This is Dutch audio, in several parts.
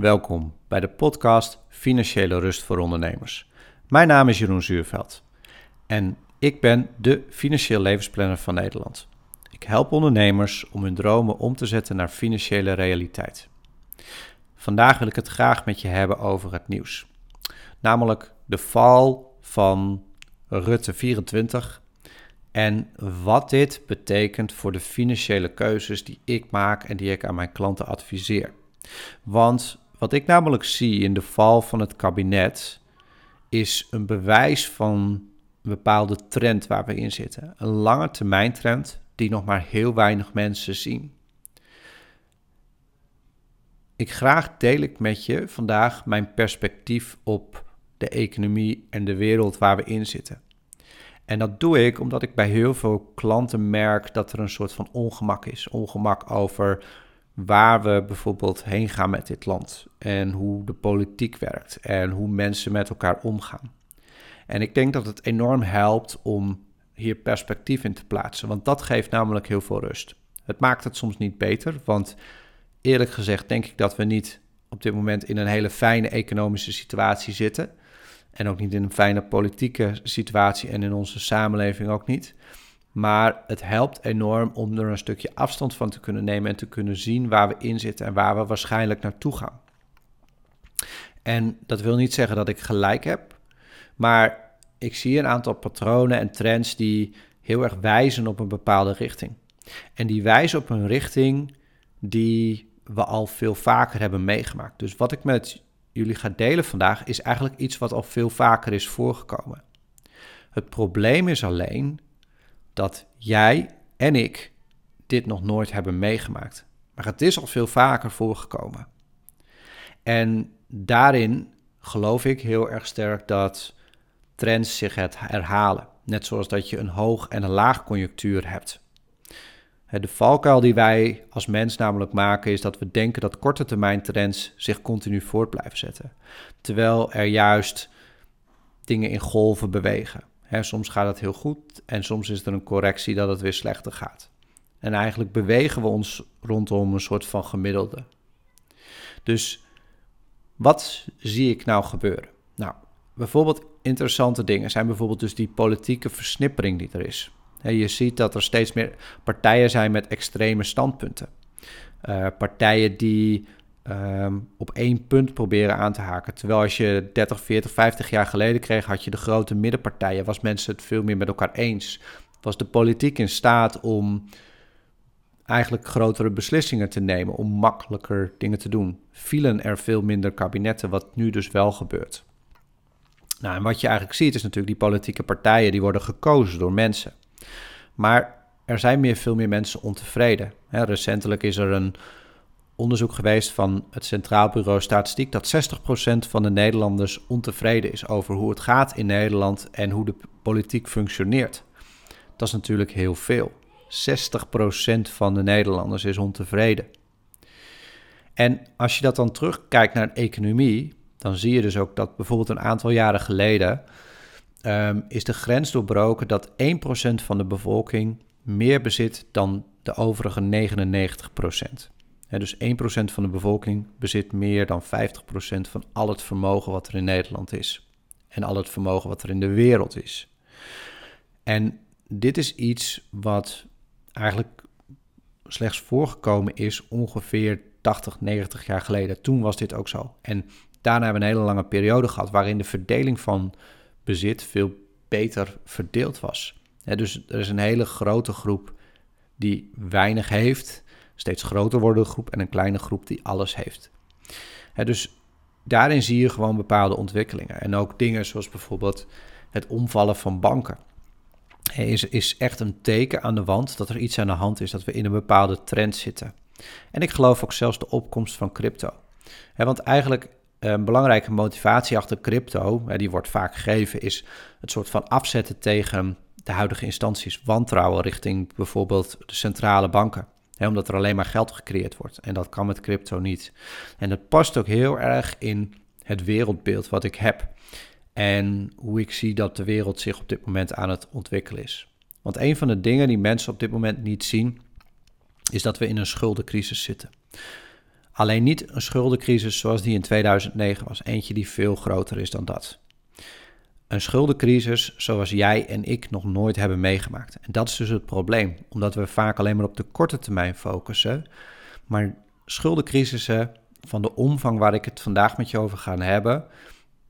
Welkom bij de podcast Financiële Rust voor Ondernemers. Mijn naam is Jeroen Zuurveld en ik ben de financieel levensplanner van Nederland. Ik help ondernemers om hun dromen om te zetten naar financiële realiteit. Vandaag wil ik het graag met je hebben over het nieuws. Namelijk de val van Rutte 24 en wat dit betekent voor de financiële keuzes die ik maak en die ik aan mijn klanten adviseer. Want wat ik namelijk zie in de val van het kabinet is een bewijs van een bepaalde trend waar we in zitten. Een lange termijn trend die nog maar heel weinig mensen zien. Ik graag deel ik met je vandaag mijn perspectief op de economie en de wereld waar we in zitten. En dat doe ik omdat ik bij heel veel klanten merk dat er een soort van ongemak is. Ongemak over waar we bijvoorbeeld heen gaan met dit land en hoe de politiek werkt en hoe mensen met elkaar omgaan. En ik denk dat het enorm helpt om hier perspectief in te plaatsen, want dat geeft namelijk heel veel rust. Het maakt het soms niet beter, want eerlijk gezegd denk ik dat we niet op dit moment in een hele fijne economische situatie zitten. En ook niet in een fijne politieke situatie en in onze samenleving ook niet. Maar het helpt enorm om er een stukje afstand van te kunnen nemen en te kunnen zien waar we in zitten en waar we waarschijnlijk naartoe gaan. En dat wil niet zeggen dat ik gelijk heb, maar ik zie een aantal patronen en trends die heel erg wijzen op een bepaalde richting. En die wijzen op een richting die we al veel vaker hebben meegemaakt. Dus wat ik met jullie ga delen vandaag is eigenlijk iets wat al veel vaker is voorgekomen. Het probleem is alleen dat jij en ik dit nog nooit hebben meegemaakt. Maar het is al veel vaker voorgekomen. En daarin geloof ik heel erg sterk dat trends zich het herhalen. Net zoals dat je een hoog en een laag conjunctuur hebt. De valkuil die wij als mens namelijk maken is dat we denken dat korte termijn trends zich continu voort blijven zetten. Terwijl er juist dingen in golven bewegen. Soms gaat het heel goed en soms is er een correctie dat het weer slechter gaat. En eigenlijk bewegen we ons rondom een soort van gemiddelde. Dus wat zie ik nou gebeuren? Nou, bijvoorbeeld interessante dingen zijn bijvoorbeeld dus die politieke versnippering die er is. Je ziet dat er steeds meer partijen zijn met extreme standpunten. Uh, partijen die um, op één punt proberen aan te haken. Terwijl als je 30, 40, 50 jaar geleden kreeg, had je de grote middenpartijen. Was mensen het veel meer met elkaar eens. Was de politiek in staat om eigenlijk grotere beslissingen te nemen, om makkelijker dingen te doen. Vielen er veel minder kabinetten, wat nu dus wel gebeurt. Nou, en wat je eigenlijk ziet is natuurlijk die politieke partijen die worden gekozen door mensen. Maar er zijn meer, veel meer mensen ontevreden. recentelijk is er een onderzoek geweest van het Centraal Bureau Statistiek dat 60% van de Nederlanders ontevreden is over hoe het gaat in Nederland en hoe de politiek functioneert. Dat is natuurlijk heel veel. 60% van de Nederlanders is ontevreden. En als je dat dan terugkijkt naar de economie, dan zie je dus ook dat bijvoorbeeld een aantal jaren geleden um, is de grens doorbroken dat 1% van de bevolking meer bezit dan de overige 99%. Dus 1% van de bevolking bezit meer dan 50% van al het vermogen wat er in Nederland is. En al het vermogen wat er in de wereld is. En dit is iets wat eigenlijk slechts voorgekomen is ongeveer 80, 90 jaar geleden. Toen was dit ook zo. En daarna hebben we een hele lange periode gehad waarin de verdeling van bezit veel beter verdeeld was. dus er is een hele grote groep die weinig heeft, steeds groter wordende groep en een kleine groep die alles heeft. dus daarin zie je gewoon bepaalde ontwikkelingen. En ook dingen zoals bijvoorbeeld het omvallen van banken. Is, is echt een teken aan de wand dat er iets aan de hand is, dat we in een bepaalde trend zitten. En ik geloof ook zelfs de opkomst van crypto. want eigenlijk een belangrijke motivatie achter crypto, die wordt vaak gegeven, is het soort van afzetten tegen de huidige instanties, wantrouwen richting bijvoorbeeld de centrale banken. Omdat er alleen maar geld gecreëerd wordt. En dat kan met crypto niet. En dat past ook heel erg in het wereldbeeld wat ik heb. En hoe ik zie dat de wereld zich op dit moment aan het ontwikkelen is. Want een van de dingen die mensen op dit moment niet zien, is dat we in een schuldencrisis zitten. Alleen niet een schuldencrisis zoals die in 2009 was, eentje die veel groter is dan dat. Een schuldencrisis zoals jij en ik nog nooit hebben meegemaakt. En dat is dus het probleem, omdat we vaak alleen maar op de korte termijn focussen. Maar schuldencrisissen van de omvang waar ik het vandaag met je over ga hebben,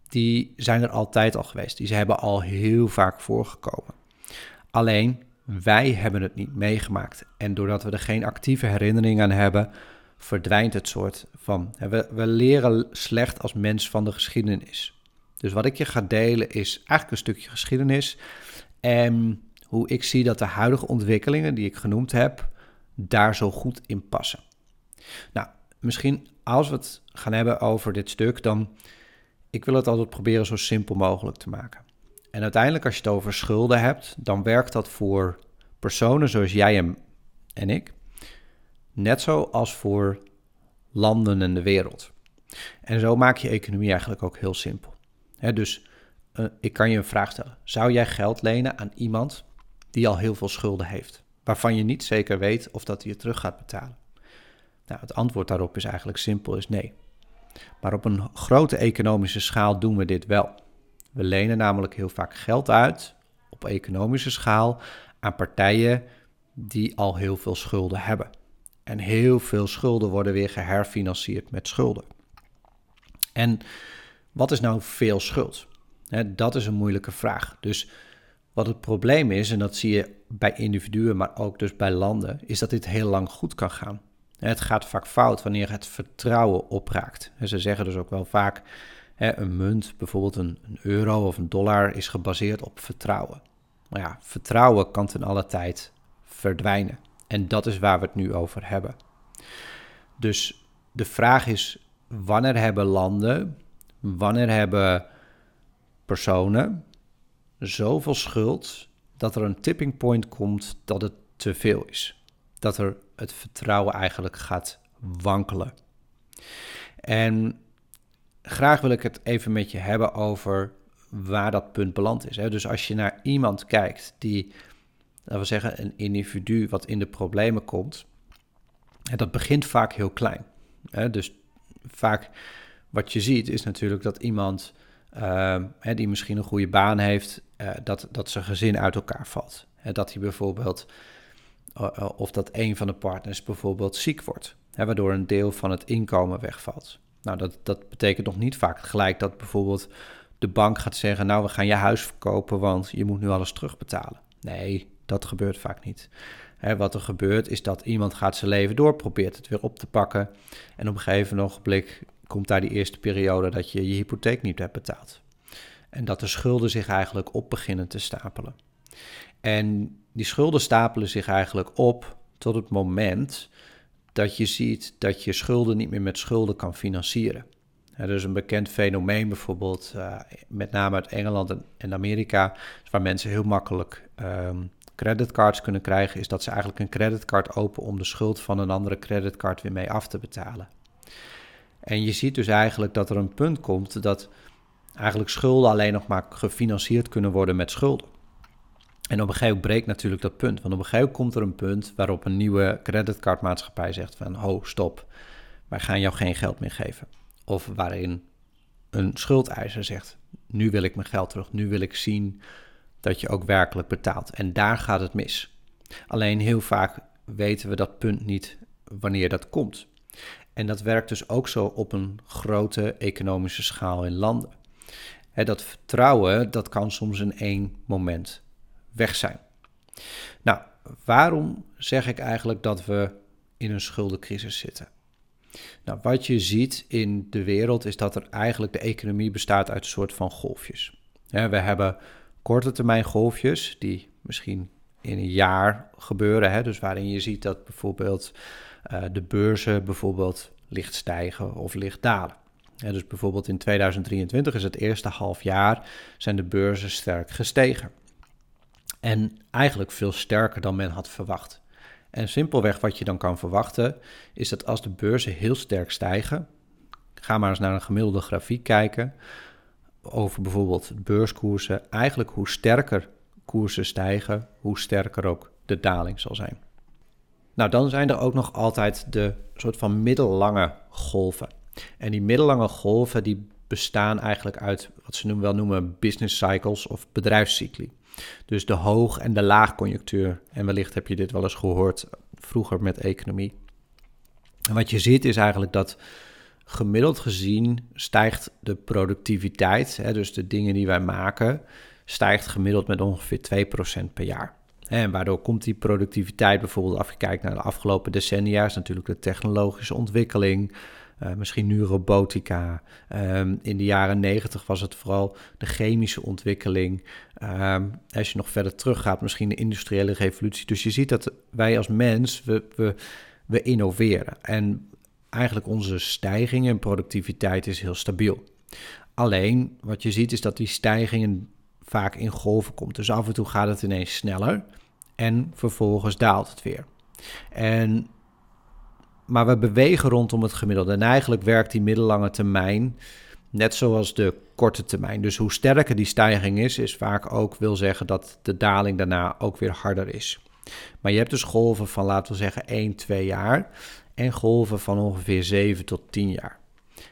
die zijn er altijd al geweest. Die hebben al heel vaak voorgekomen. Alleen wij hebben het niet meegemaakt. En doordat we er geen actieve herinnering aan hebben, verdwijnt het soort van. We, we leren slecht als mens van de geschiedenis. Dus wat ik je ga delen is eigenlijk een stukje geschiedenis. En hoe ik zie dat de huidige ontwikkelingen die ik genoemd heb, daar zo goed in passen. Nou, misschien als we het gaan hebben over dit stuk, dan ik wil het altijd proberen zo simpel mogelijk te maken. En uiteindelijk als je het over schulden hebt, dan werkt dat voor personen zoals jij en ik, net zo als voor landen en de wereld. En zo maak je economie eigenlijk ook heel simpel. Dus uh, ik kan je een vraag stellen. Zou jij geld lenen aan iemand die al heel veel schulden heeft, waarvan je niet zeker weet of dat hij het terug gaat betalen? Nou, het antwoord daarop is eigenlijk simpel, is nee. Maar op een grote economische schaal doen we dit wel. We lenen namelijk heel vaak geld uit op economische schaal aan partijen die al heel veel schulden hebben. En heel veel schulden worden weer geherfinancierd met schulden. En wat is nou veel schuld? dat is een moeilijke vraag. Dus wat het probleem is, en dat zie je bij individuen, maar ook dus bij landen, is dat dit heel lang goed kan gaan. Het gaat vaak fout wanneer het vertrouwen opraakt. Ze zeggen dus ook wel vaak, een munt, bijvoorbeeld een, euro of een dollar, is gebaseerd op vertrouwen. Maar ja, vertrouwen kan ten alle tijd verdwijnen. En dat is waar we het nu over hebben. Dus de vraag is: wanneer hebben landen, wanneer hebben personen zoveel schuld dat er een tipping point komt dat het te veel is? Dat er het vertrouwen eigenlijk gaat wankelen. En graag wil ik het even met je hebben over waar dat punt beland is. Dus als je naar iemand kijkt die laten we zeggen, een individu wat in de problemen komt, dat begint vaak heel klein. Dus vaak wat je ziet is natuurlijk dat iemand hè, die misschien een goede baan heeft, uh, dat, dat zijn gezin uit elkaar valt. Hè, dat hij bijvoorbeeld, uh, of dat een van de partners bijvoorbeeld ziek wordt, hè, waardoor een deel van het inkomen wegvalt. Nou, dat, dat betekent nog niet vaak gelijk dat bijvoorbeeld de bank gaat zeggen, nou, we gaan je huis verkopen, want je moet nu alles terugbetalen. Nee, dat gebeurt vaak niet. wat er gebeurt is dat iemand gaat zijn leven door, probeert het weer op te pakken. En op een gegeven ogenblik komt daar die eerste periode dat je je hypotheek niet hebt betaald. En dat de schulden zich eigenlijk op beginnen te stapelen. En die schulden stapelen zich eigenlijk op tot het moment dat je ziet dat je schulden niet meer met schulden kan financieren. Er is een bekend fenomeen bijvoorbeeld, uh, met name uit Engeland en Amerika, waar mensen heel makkelijk um, creditcards kunnen krijgen, is dat ze eigenlijk een creditcard open om de schuld van een andere creditcard weer mee af te betalen. En je ziet dus eigenlijk dat er een punt komt dat eigenlijk schulden alleen nog maar gefinancierd kunnen worden met schulden. En op een gegeven moment breekt natuurlijk dat punt. Want op een gegeven moment komt er een punt waarop een nieuwe creditcardmaatschappij zegt van... ho, stop, wij gaan jou geen geld meer geven. Of waarin een schuldeiser zegt, nu wil ik mijn geld terug, nu wil ik zien dat je ook werkelijk betaalt. En daar gaat het mis. Alleen heel vaak weten we dat punt niet wanneer dat komt. En dat werkt dus ook zo op een grote economische schaal in landen. dat vertrouwen, dat kan soms in één moment weg zijn. Nou, waarom zeg ik eigenlijk dat we in een schuldencrisis zitten? Nou, wat je ziet in de wereld is dat er eigenlijk de economie bestaat uit een soort van golfjes. we hebben korte termijn golfjes die misschien in een jaar gebeuren. Dus waarin je ziet dat bijvoorbeeld de beurzen bijvoorbeeld licht stijgen of licht dalen. dus bijvoorbeeld in 2023 is het eerste half jaar zijn de beurzen sterk gestegen. En eigenlijk veel sterker dan men had verwacht. En simpelweg wat je dan kan verwachten is dat als de beurzen heel sterk stijgen, ga maar eens naar een gemiddelde grafiek kijken, over bijvoorbeeld beurskoersen, eigenlijk hoe sterker koersen stijgen, hoe sterker ook de daling zal zijn. Nou, dan zijn er ook nog altijd de soort van middellange golven. En die middellange golven die bestaan eigenlijk uit wat ze wel noemen business cycles of bedrijfscycli. Dus de hoog- en de laagconjunctuur. En wellicht heb je dit wel eens gehoord vroeger met economie. En wat je ziet is eigenlijk dat gemiddeld gezien stijgt de productiviteit, hè, dus de dingen die wij maken, stijgt gemiddeld met ongeveer 2% per jaar. En waardoor komt die productiviteit bijvoorbeeld, als je kijkt naar de afgelopen decennia, is natuurlijk de technologische ontwikkeling, uh, misschien nu robotica. Um, in de jaren 90 was het vooral de chemische ontwikkeling. Um, als je nog verder teruggaat, misschien de industriële revolutie. Dus je ziet dat wij als mens, we, we, we innoveren. En eigenlijk onze stijging in productiviteit is heel stabiel. Alleen wat je ziet is dat die stijgingen vaak in golven komt. Dus af en toe gaat het ineens sneller en vervolgens daalt het weer. En, maar we bewegen rondom het gemiddelde. En eigenlijk werkt die middellange termijn net zoals de korte termijn. Dus hoe sterker die stijging is, is vaak ook wil zeggen dat de daling daarna ook weer harder is. Maar je hebt dus golven van, laten we zeggen, 1, 2 jaar en golven van ongeveer 7 tot 10 jaar.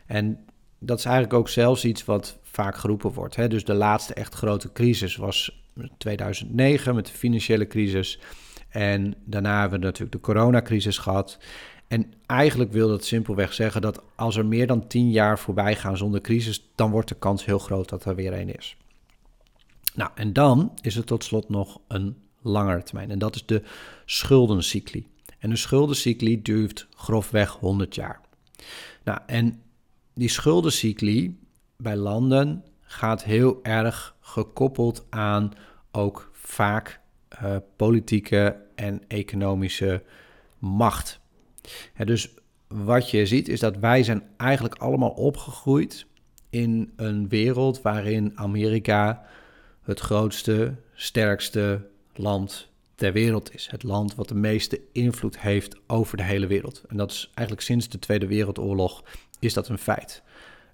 En dat is eigenlijk ook zelfs iets wat vaak geroepen wordt. Hè? Dus de laatste echt grote crisis was 2009 met de financiële crisis. En daarna hebben we natuurlijk de coronacrisis gehad. En eigenlijk wil dat simpelweg zeggen dat als er meer dan 10 jaar voorbij gaan zonder crisis, dan wordt de kans heel groot dat er weer een is. Nou, en dan is er tot slot nog een langere termijn. En dat is de schuldencycli. En de schuldencycli duurt grofweg 100 jaar. Nou, en die schuldencycli bij landen gaat heel erg gekoppeld aan ook vaak uh, politieke en economische macht. dus wat je ziet is dat wij zijn eigenlijk allemaal opgegroeid in een wereld waarin Amerika het grootste, sterkste land ter wereld is. Het land wat de meeste invloed heeft over de hele wereld. En dat is eigenlijk sinds de Tweede Wereldoorlog is dat een feit.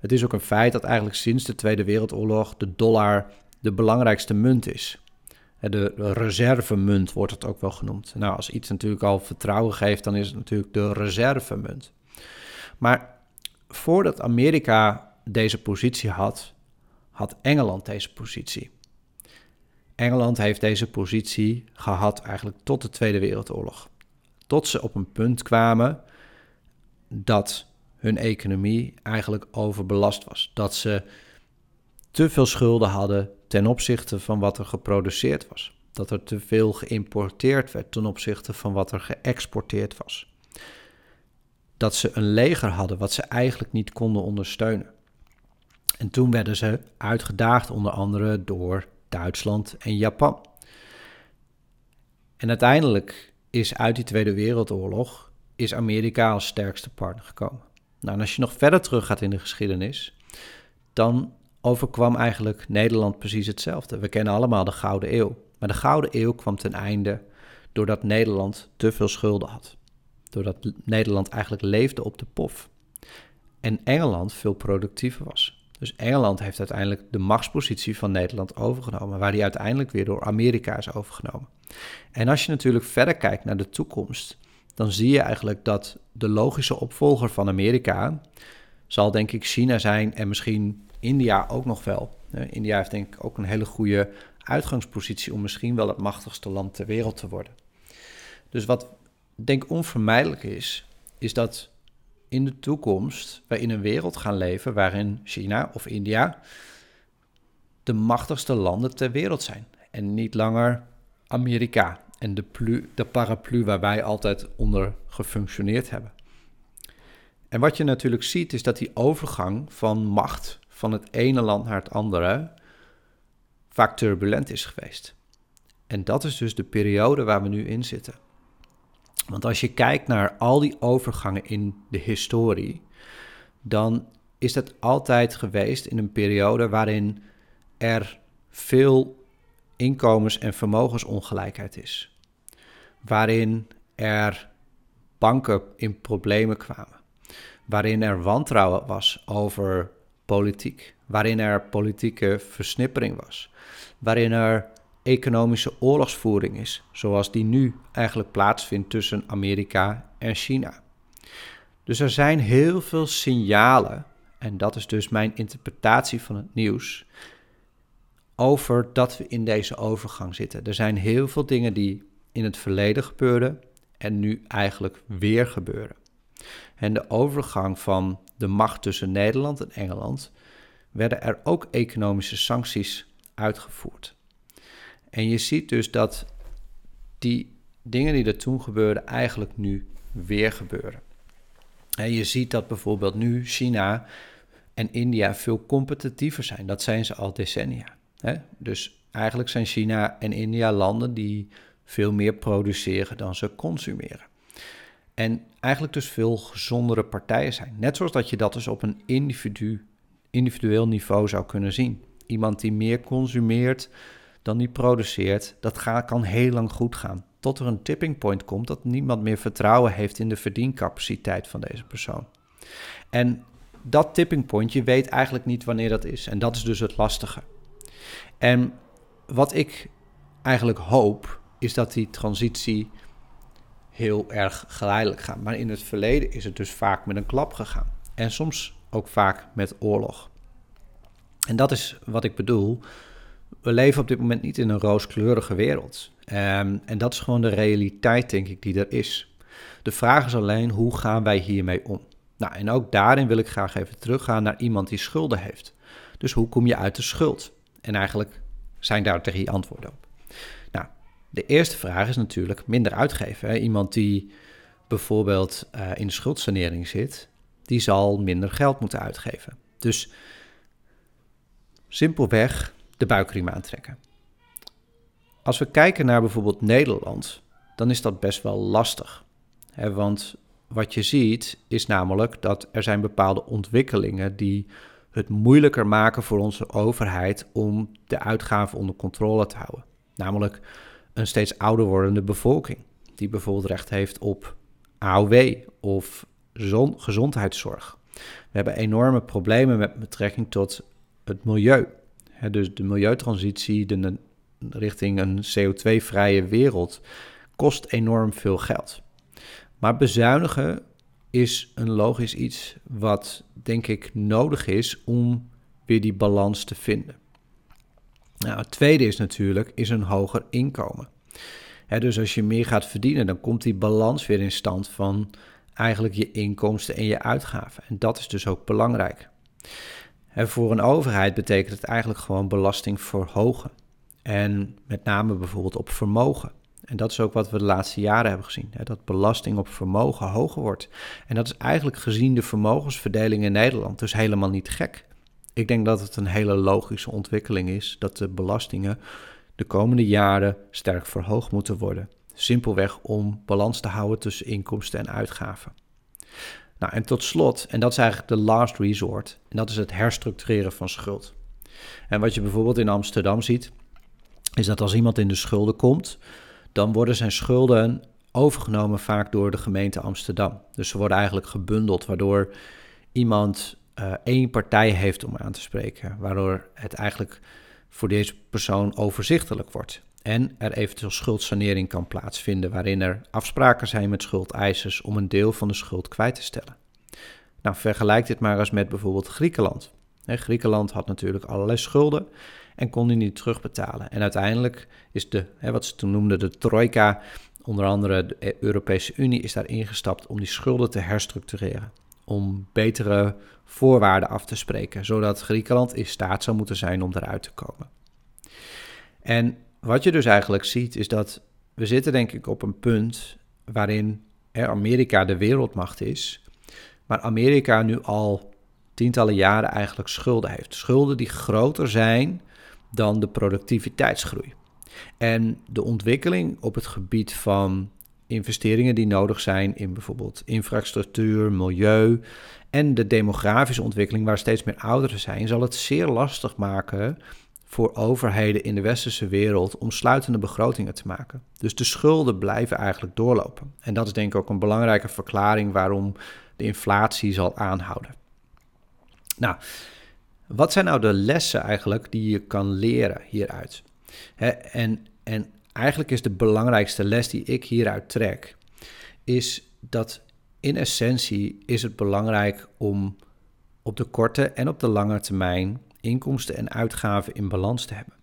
Het is ook een feit dat eigenlijk sinds de Tweede Wereldoorlog de dollar de belangrijkste munt is. De reservemunt wordt het ook wel genoemd. Nou, als iets natuurlijk al vertrouwen geeft, dan is het natuurlijk de reservemunt. Maar voordat Amerika deze positie had, had Engeland deze positie. Engeland heeft deze positie gehad eigenlijk tot de Tweede Wereldoorlog. Tot ze op een punt kwamen dat hun economie eigenlijk overbelast was. Dat ze te veel schulden hadden ten opzichte van wat er geproduceerd was. Dat er te veel geïmporteerd werd ten opzichte van wat er geëxporteerd was. Dat ze een leger hadden wat ze eigenlijk niet konden ondersteunen. En toen werden ze uitgedaagd onder andere door Duitsland en Japan. En uiteindelijk is uit die Tweede Wereldoorlog is Amerika als sterkste partner gekomen. Nou, en als je nog verder terug gaat in de geschiedenis, dan overkwam eigenlijk Nederland precies hetzelfde. We kennen allemaal de Gouden Eeuw. Maar de Gouden Eeuw kwam ten einde doordat Nederland te veel schulden had. Doordat Nederland eigenlijk leefde op de pof. En Engeland veel productiever was. Dus Engeland heeft uiteindelijk de machtspositie van Nederland overgenomen, waar die uiteindelijk weer door Amerika is overgenomen. En als je natuurlijk verder kijkt naar de toekomst, dan zie je eigenlijk dat de logische opvolger van Amerika zal denk ik China zijn en misschien India ook nog wel. India heeft denk ik ook een hele goede uitgangspositie om misschien wel het machtigste land ter wereld te worden. Dus wat denk onvermijdelijk is, is dat in de toekomst we in een wereld gaan leven waarin China of India de machtigste landen ter wereld zijn. En niet langer Amerika en de, plu, de paraplu waar wij altijd onder gefunctioneerd hebben. En wat je natuurlijk ziet is dat die overgang van macht van het ene land naar het andere vaak turbulent is geweest. En dat is dus de periode waar we nu in zitten. Want als je kijkt naar al die overgangen in de historie, dan is dat altijd geweest in een periode waarin er veel inkomens- en vermogensongelijkheid is. Waarin er banken in problemen kwamen. Waarin er wantrouwen was over politiek. Waarin er politieke versnippering was. Waarin er economische oorlogsvoering is, zoals die nu eigenlijk plaatsvindt tussen Amerika en China. Dus er zijn heel veel signalen, en dat is dus mijn interpretatie van het nieuws, over dat we in deze overgang zitten. Er zijn heel veel dingen die in het verleden gebeurden en nu eigenlijk weer gebeuren. En de overgang van de macht tussen Nederland en Engeland werden er ook economische sancties uitgevoerd. En je ziet dus dat die dingen die er toen gebeurden eigenlijk nu weer gebeuren. En je ziet dat bijvoorbeeld nu China en India veel competitiever zijn. Dat zijn ze al decennia. Dus eigenlijk zijn China en India landen die veel meer produceren dan ze consumeren. En eigenlijk dus veel gezondere partijen zijn. Net zoals dat je dat dus op een individu, individueel niveau zou kunnen zien. Iemand die meer consumeert dan die produceert, dat kan heel lang goed gaan. Tot er een tipping point komt dat niemand meer vertrouwen heeft in de verdiencapaciteit van deze persoon. En dat tipping point, je weet eigenlijk niet wanneer dat is. En dat is dus het lastige. En wat ik eigenlijk hoop, is dat die transitie heel erg geleidelijk gaat. Maar in het verleden is het dus vaak met een klap gegaan. En soms ook vaak met oorlog. En dat is wat ik bedoel. We leven op dit moment niet in een rooskleurige wereld. Um, en dat is gewoon de realiteit, denk ik, die er is. De vraag is alleen, hoe gaan wij hiermee om? Nou, en ook daarin wil ik graag even teruggaan naar iemand die schulden heeft. Dus hoe kom je uit de schuld? En eigenlijk zijn daar drie antwoorden op. Nou, de eerste vraag is natuurlijk minder uitgeven. Iemand die bijvoorbeeld uh, in schuldsanering zit, die zal minder geld moeten uitgeven. Dus simpelweg de buikriem aantrekken. Als we kijken naar bijvoorbeeld Nederland, dan is dat best wel lastig. Hè? Want wat je ziet is namelijk dat er zijn bepaalde ontwikkelingen die het moeilijker maken voor onze overheid om de uitgaven onder controle te houden. Namelijk een steeds ouder wordende bevolking, die bijvoorbeeld recht heeft op AOW of gezondheidszorg. We hebben enorme problemen met betrekking tot het milieu. dus de milieutransitie de, richting een CO2-vrije wereld kost enorm veel geld. Maar bezuinigen is een logisch iets wat denk ik nodig is om weer die balans te vinden. Nou, het tweede is natuurlijk is een hoger inkomen. dus als je meer gaat verdienen, dan komt die balans weer in stand van eigenlijk je inkomsten en je uitgaven. En dat is dus ook belangrijk. voor een overheid betekent het eigenlijk gewoon belasting verhogen. En met name bijvoorbeeld op vermogen. En dat is ook wat we de laatste jaren hebben gezien. Hè, dat belasting op vermogen hoger wordt. En dat is eigenlijk gezien de vermogensverdeling in Nederland dus helemaal niet gek. Ik denk dat het een hele logische ontwikkeling is dat de belastingen de komende jaren sterk verhoogd moeten worden. Simpelweg om balans te houden tussen inkomsten en uitgaven. Nou, en tot slot, en dat is eigenlijk de last resort, en dat is het herstructureren van schuld. En wat je bijvoorbeeld in Amsterdam ziet, is dat als iemand in de schulden komt, dan worden zijn schulden overgenomen vaak door de gemeente Amsterdam. Dus ze worden eigenlijk gebundeld, waardoor iemand uh, één partij heeft om aan te spreken, waardoor het eigenlijk voor deze persoon overzichtelijk wordt. En er eventueel schuldsanering kan plaatsvinden, waarin er afspraken zijn met schuldeisers om een deel van de schuld kwijt te stellen. Nou, vergelijk dit maar eens met bijvoorbeeld Griekenland. Griekenland had natuurlijk allerlei schulden en kon die niet terugbetalen. En uiteindelijk is de, hè, wat ze toen noemden de trojka, onder andere de Europese Unie, is daar ingestapt om die schulden te herstructureren. Om betere voorwaarden af te spreken, zodat Griekenland in staat zou moeten zijn om eruit te komen. En wat je dus eigenlijk ziet, is dat we zitten denk ik op een punt waarin Amerika de wereldmacht is, maar Amerika nu al tientallen jaren eigenlijk schulden heeft. Schulden die groter zijn dan de productiviteitsgroei. En de ontwikkeling op het gebied van investeringen die nodig zijn in bijvoorbeeld infrastructuur, milieu en de demografische ontwikkeling waar steeds meer ouderen zijn, zal het zeer lastig maken voor overheden in de westerse wereld om sluitende begrotingen te maken. Dus de schulden blijven eigenlijk doorlopen. En dat is denk ik ook een belangrijke verklaring waarom de inflatie zal aanhouden. Nou, wat zijn nou de lessen eigenlijk die je kan leren hieruit? en, en eigenlijk is de belangrijkste les die ik hieruit trek, is dat in essentie is het belangrijk om op de korte en op de lange termijn inkomsten en uitgaven in balans te hebben.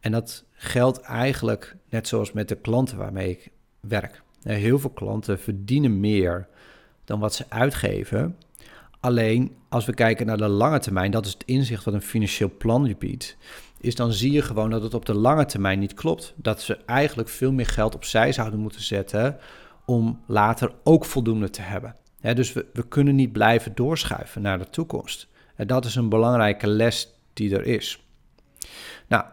En dat geldt eigenlijk net zoals met de klanten waarmee ik werk. Heel veel klanten verdienen meer dan wat ze uitgeven. Alleen als we kijken naar de lange termijn, dat is het inzicht wat een financieel plan biedt, is dan zie je gewoon dat het op de lange termijn niet klopt. Dat ze eigenlijk veel meer geld opzij zouden moeten zetten om later ook voldoende te hebben. dus we, we kunnen niet blijven doorschuiven naar de toekomst. En dat is een belangrijke les die er is. Nou,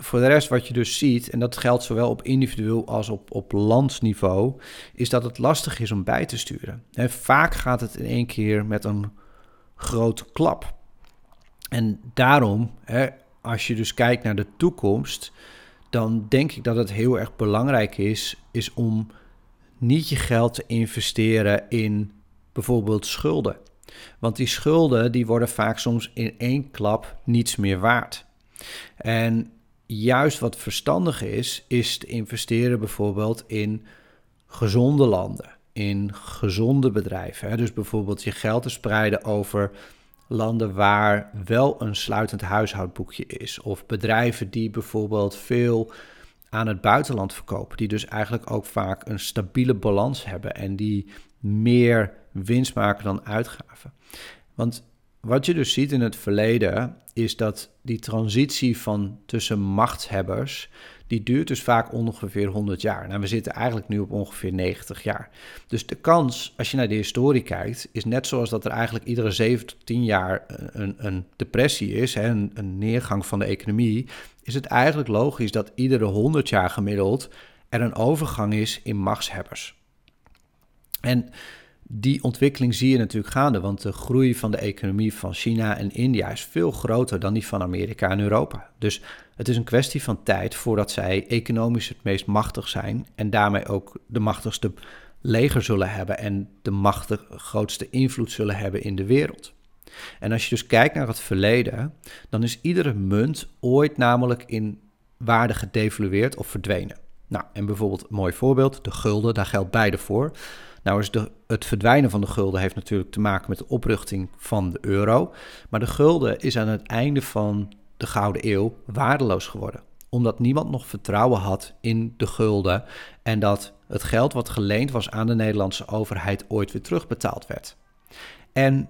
voor de rest wat je dus ziet, en dat geldt zowel op individueel als op, op landsniveau, is dat het lastig is om bij te sturen. En vaak gaat het in één keer met een grote klap. En daarom, als je dus kijkt naar de toekomst, dan denk ik dat het heel erg belangrijk is, is om niet je geld te investeren in bijvoorbeeld schulden. Want die schulden die worden vaak soms in één klap niets meer waard. En juist wat verstandig is, is te investeren bijvoorbeeld in gezonde landen, in gezonde bedrijven. Dus bijvoorbeeld je geld te spreiden over landen waar wel een sluitend huishoudboekje is. Of bedrijven die bijvoorbeeld veel aan het buitenland verkopen. Die dus eigenlijk ook vaak een stabiele balans hebben en die meer winst maken dan uitgaven. Want wat je dus ziet in het verleden is dat die transitie van tussen machtshebbers, die duurt dus vaak ongeveer 100 jaar. Nou, we zitten eigenlijk nu op ongeveer 90 jaar. Dus de kans, als je naar de historie kijkt, is net zoals dat er eigenlijk iedere 7 tot 10 jaar een, een depressie is, hè, een, een neergang van de economie, is het eigenlijk logisch dat iedere 100 jaar gemiddeld er een overgang is in machtshebbers. En die ontwikkeling zie je natuurlijk gaande, want de groei van de economie van China en India is veel groter dan die van Amerika en Europa. Dus het is een kwestie van tijd voordat zij economisch het meest machtig zijn en daarmee ook de machtigste leger zullen hebben en de machtig, grootste invloed zullen hebben in de wereld. En als je dus kijkt naar het verleden, dan is iedere munt ooit namelijk in waarde gedevalueerd of verdwenen. Nou, en bijvoorbeeld mooi voorbeeld, de gulden, daar geldt beide voor. Nou is het verdwijnen van de gulden heeft natuurlijk te maken met de oprichting van de euro. Maar de gulden is aan het einde van de Gouden Eeuw waardeloos geworden. Omdat niemand nog vertrouwen had in de gulden en dat het geld wat geleend was aan de Nederlandse overheid ooit weer terugbetaald werd. En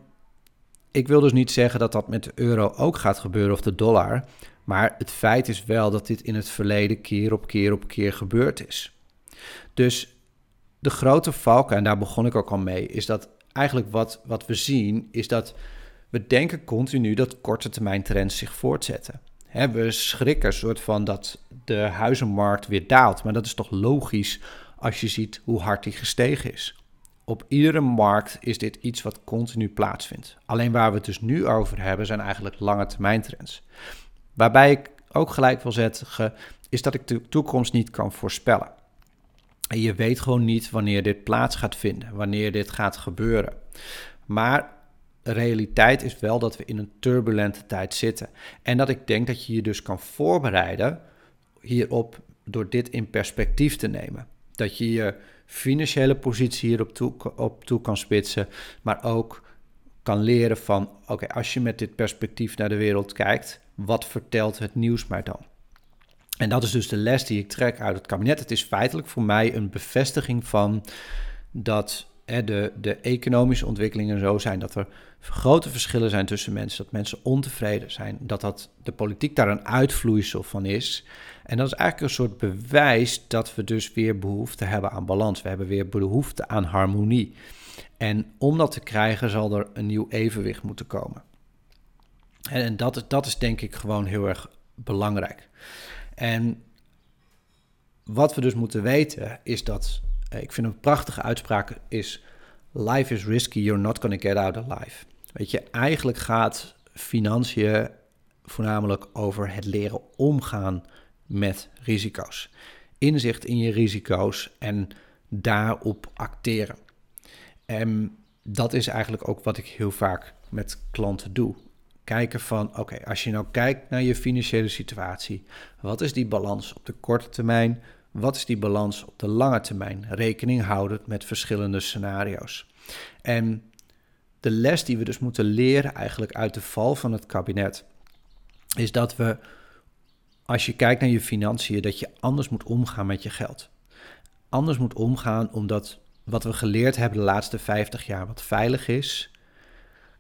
ik wil dus niet zeggen dat dat met de euro ook gaat gebeuren of de dollar. Maar het feit is wel dat dit in het verleden keer op keer op keer gebeurd is. Dus de grote valken, en daar begon ik ook al mee, is dat eigenlijk wat, wat we zien, is dat we denken continu dat korte termijn trends zich voortzetten. we schrikken soort van dat de huizenmarkt weer daalt, maar dat is toch logisch als je ziet hoe hard die gestegen is. Op iedere markt is dit iets wat continu plaatsvindt. Alleen waar we het dus nu over hebben, zijn eigenlijk lange termijn trends. Waarbij ik ook gelijk wil zetten, is dat ik de toekomst niet kan voorspellen. En je weet gewoon niet wanneer dit plaats gaat vinden, wanneer dit gaat gebeuren. Maar de realiteit is wel dat we in een turbulente tijd zitten. En dat ik denk dat je je dus kan voorbereiden hierop door dit in perspectief te nemen. Dat je je financiële positie hierop toe, op toe kan spitsen, maar ook kan leren van, oké, als je met dit perspectief naar de wereld kijkt, wat vertelt het nieuws mij dan? En dat is dus de les die ik trek uit het kabinet. Het is feitelijk voor mij een bevestiging van dat hè, de, de economische ontwikkelingen zo zijn dat er grote verschillen zijn tussen mensen, dat mensen ontevreden zijn, dat, dat de politiek daar een uitvloeisel van is. En dat is eigenlijk een soort bewijs dat we dus weer behoefte hebben aan balans. We hebben weer behoefte aan harmonie. En om dat te krijgen zal er een nieuw evenwicht moeten komen. En, dat, dat is denk ik gewoon heel erg belangrijk. En wat we dus moeten weten is dat, eh, ik vind een prachtige uitspraak is, life is risky, you're not gonna get out alive. Weet je, eigenlijk gaat financiën voornamelijk over het leren omgaan met risico's. Inzicht in je risico's en daarop acteren. En dat is eigenlijk ook wat ik heel vaak met klanten doe kijken van, oké, als je nou kijkt naar je financiële situatie, wat is die balans op de korte termijn? Wat is die balans op de lange termijn? Rekening houdend met verschillende scenario's. En de les die we dus moeten leren eigenlijk uit de val van het kabinet, is dat we, als je kijkt naar je financiën, dat je anders moet omgaan met je geld. Anders moet omgaan omdat wat we geleerd hebben de laatste 50 jaar, wat veilig is,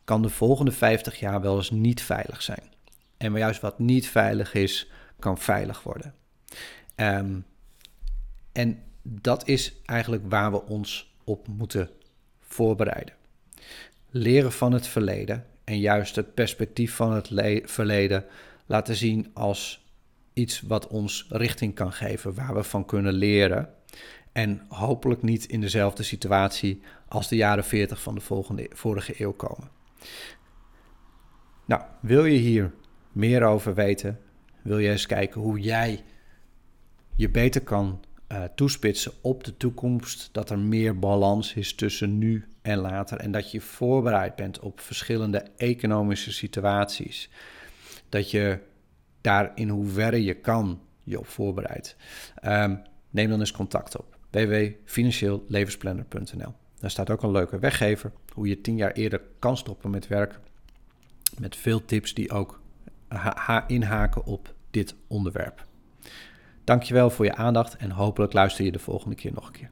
kan de volgende 50 jaar wel eens niet veilig zijn. En juist wat niet veilig is, kan veilig worden. Um, en dat is eigenlijk waar we ons op moeten voorbereiden. Leren van het verleden en juist het perspectief van het verleden laten zien als iets wat ons richting kan geven, waar we van kunnen leren. En hopelijk niet in dezelfde situatie als de jaren 40 van de volgende, vorige eeuw komen. Nou, wil je hier meer over weten? Wil je eens kijken hoe jij je beter kan uh, toespitsen op de toekomst? Dat er meer balans is tussen nu en later en dat je voorbereid bent op verschillende economische situaties. Dat je daar in hoeverre je kan je op voorbereidt. Um, neem dan eens contact op www.financieellevensplannen.nl. Daar staat ook een leuke weggever hoe je tien jaar eerder kan stoppen met werk. Met veel tips die ook inhaken op dit onderwerp. Dankjewel voor je aandacht en hopelijk luister je de volgende keer nog een keer.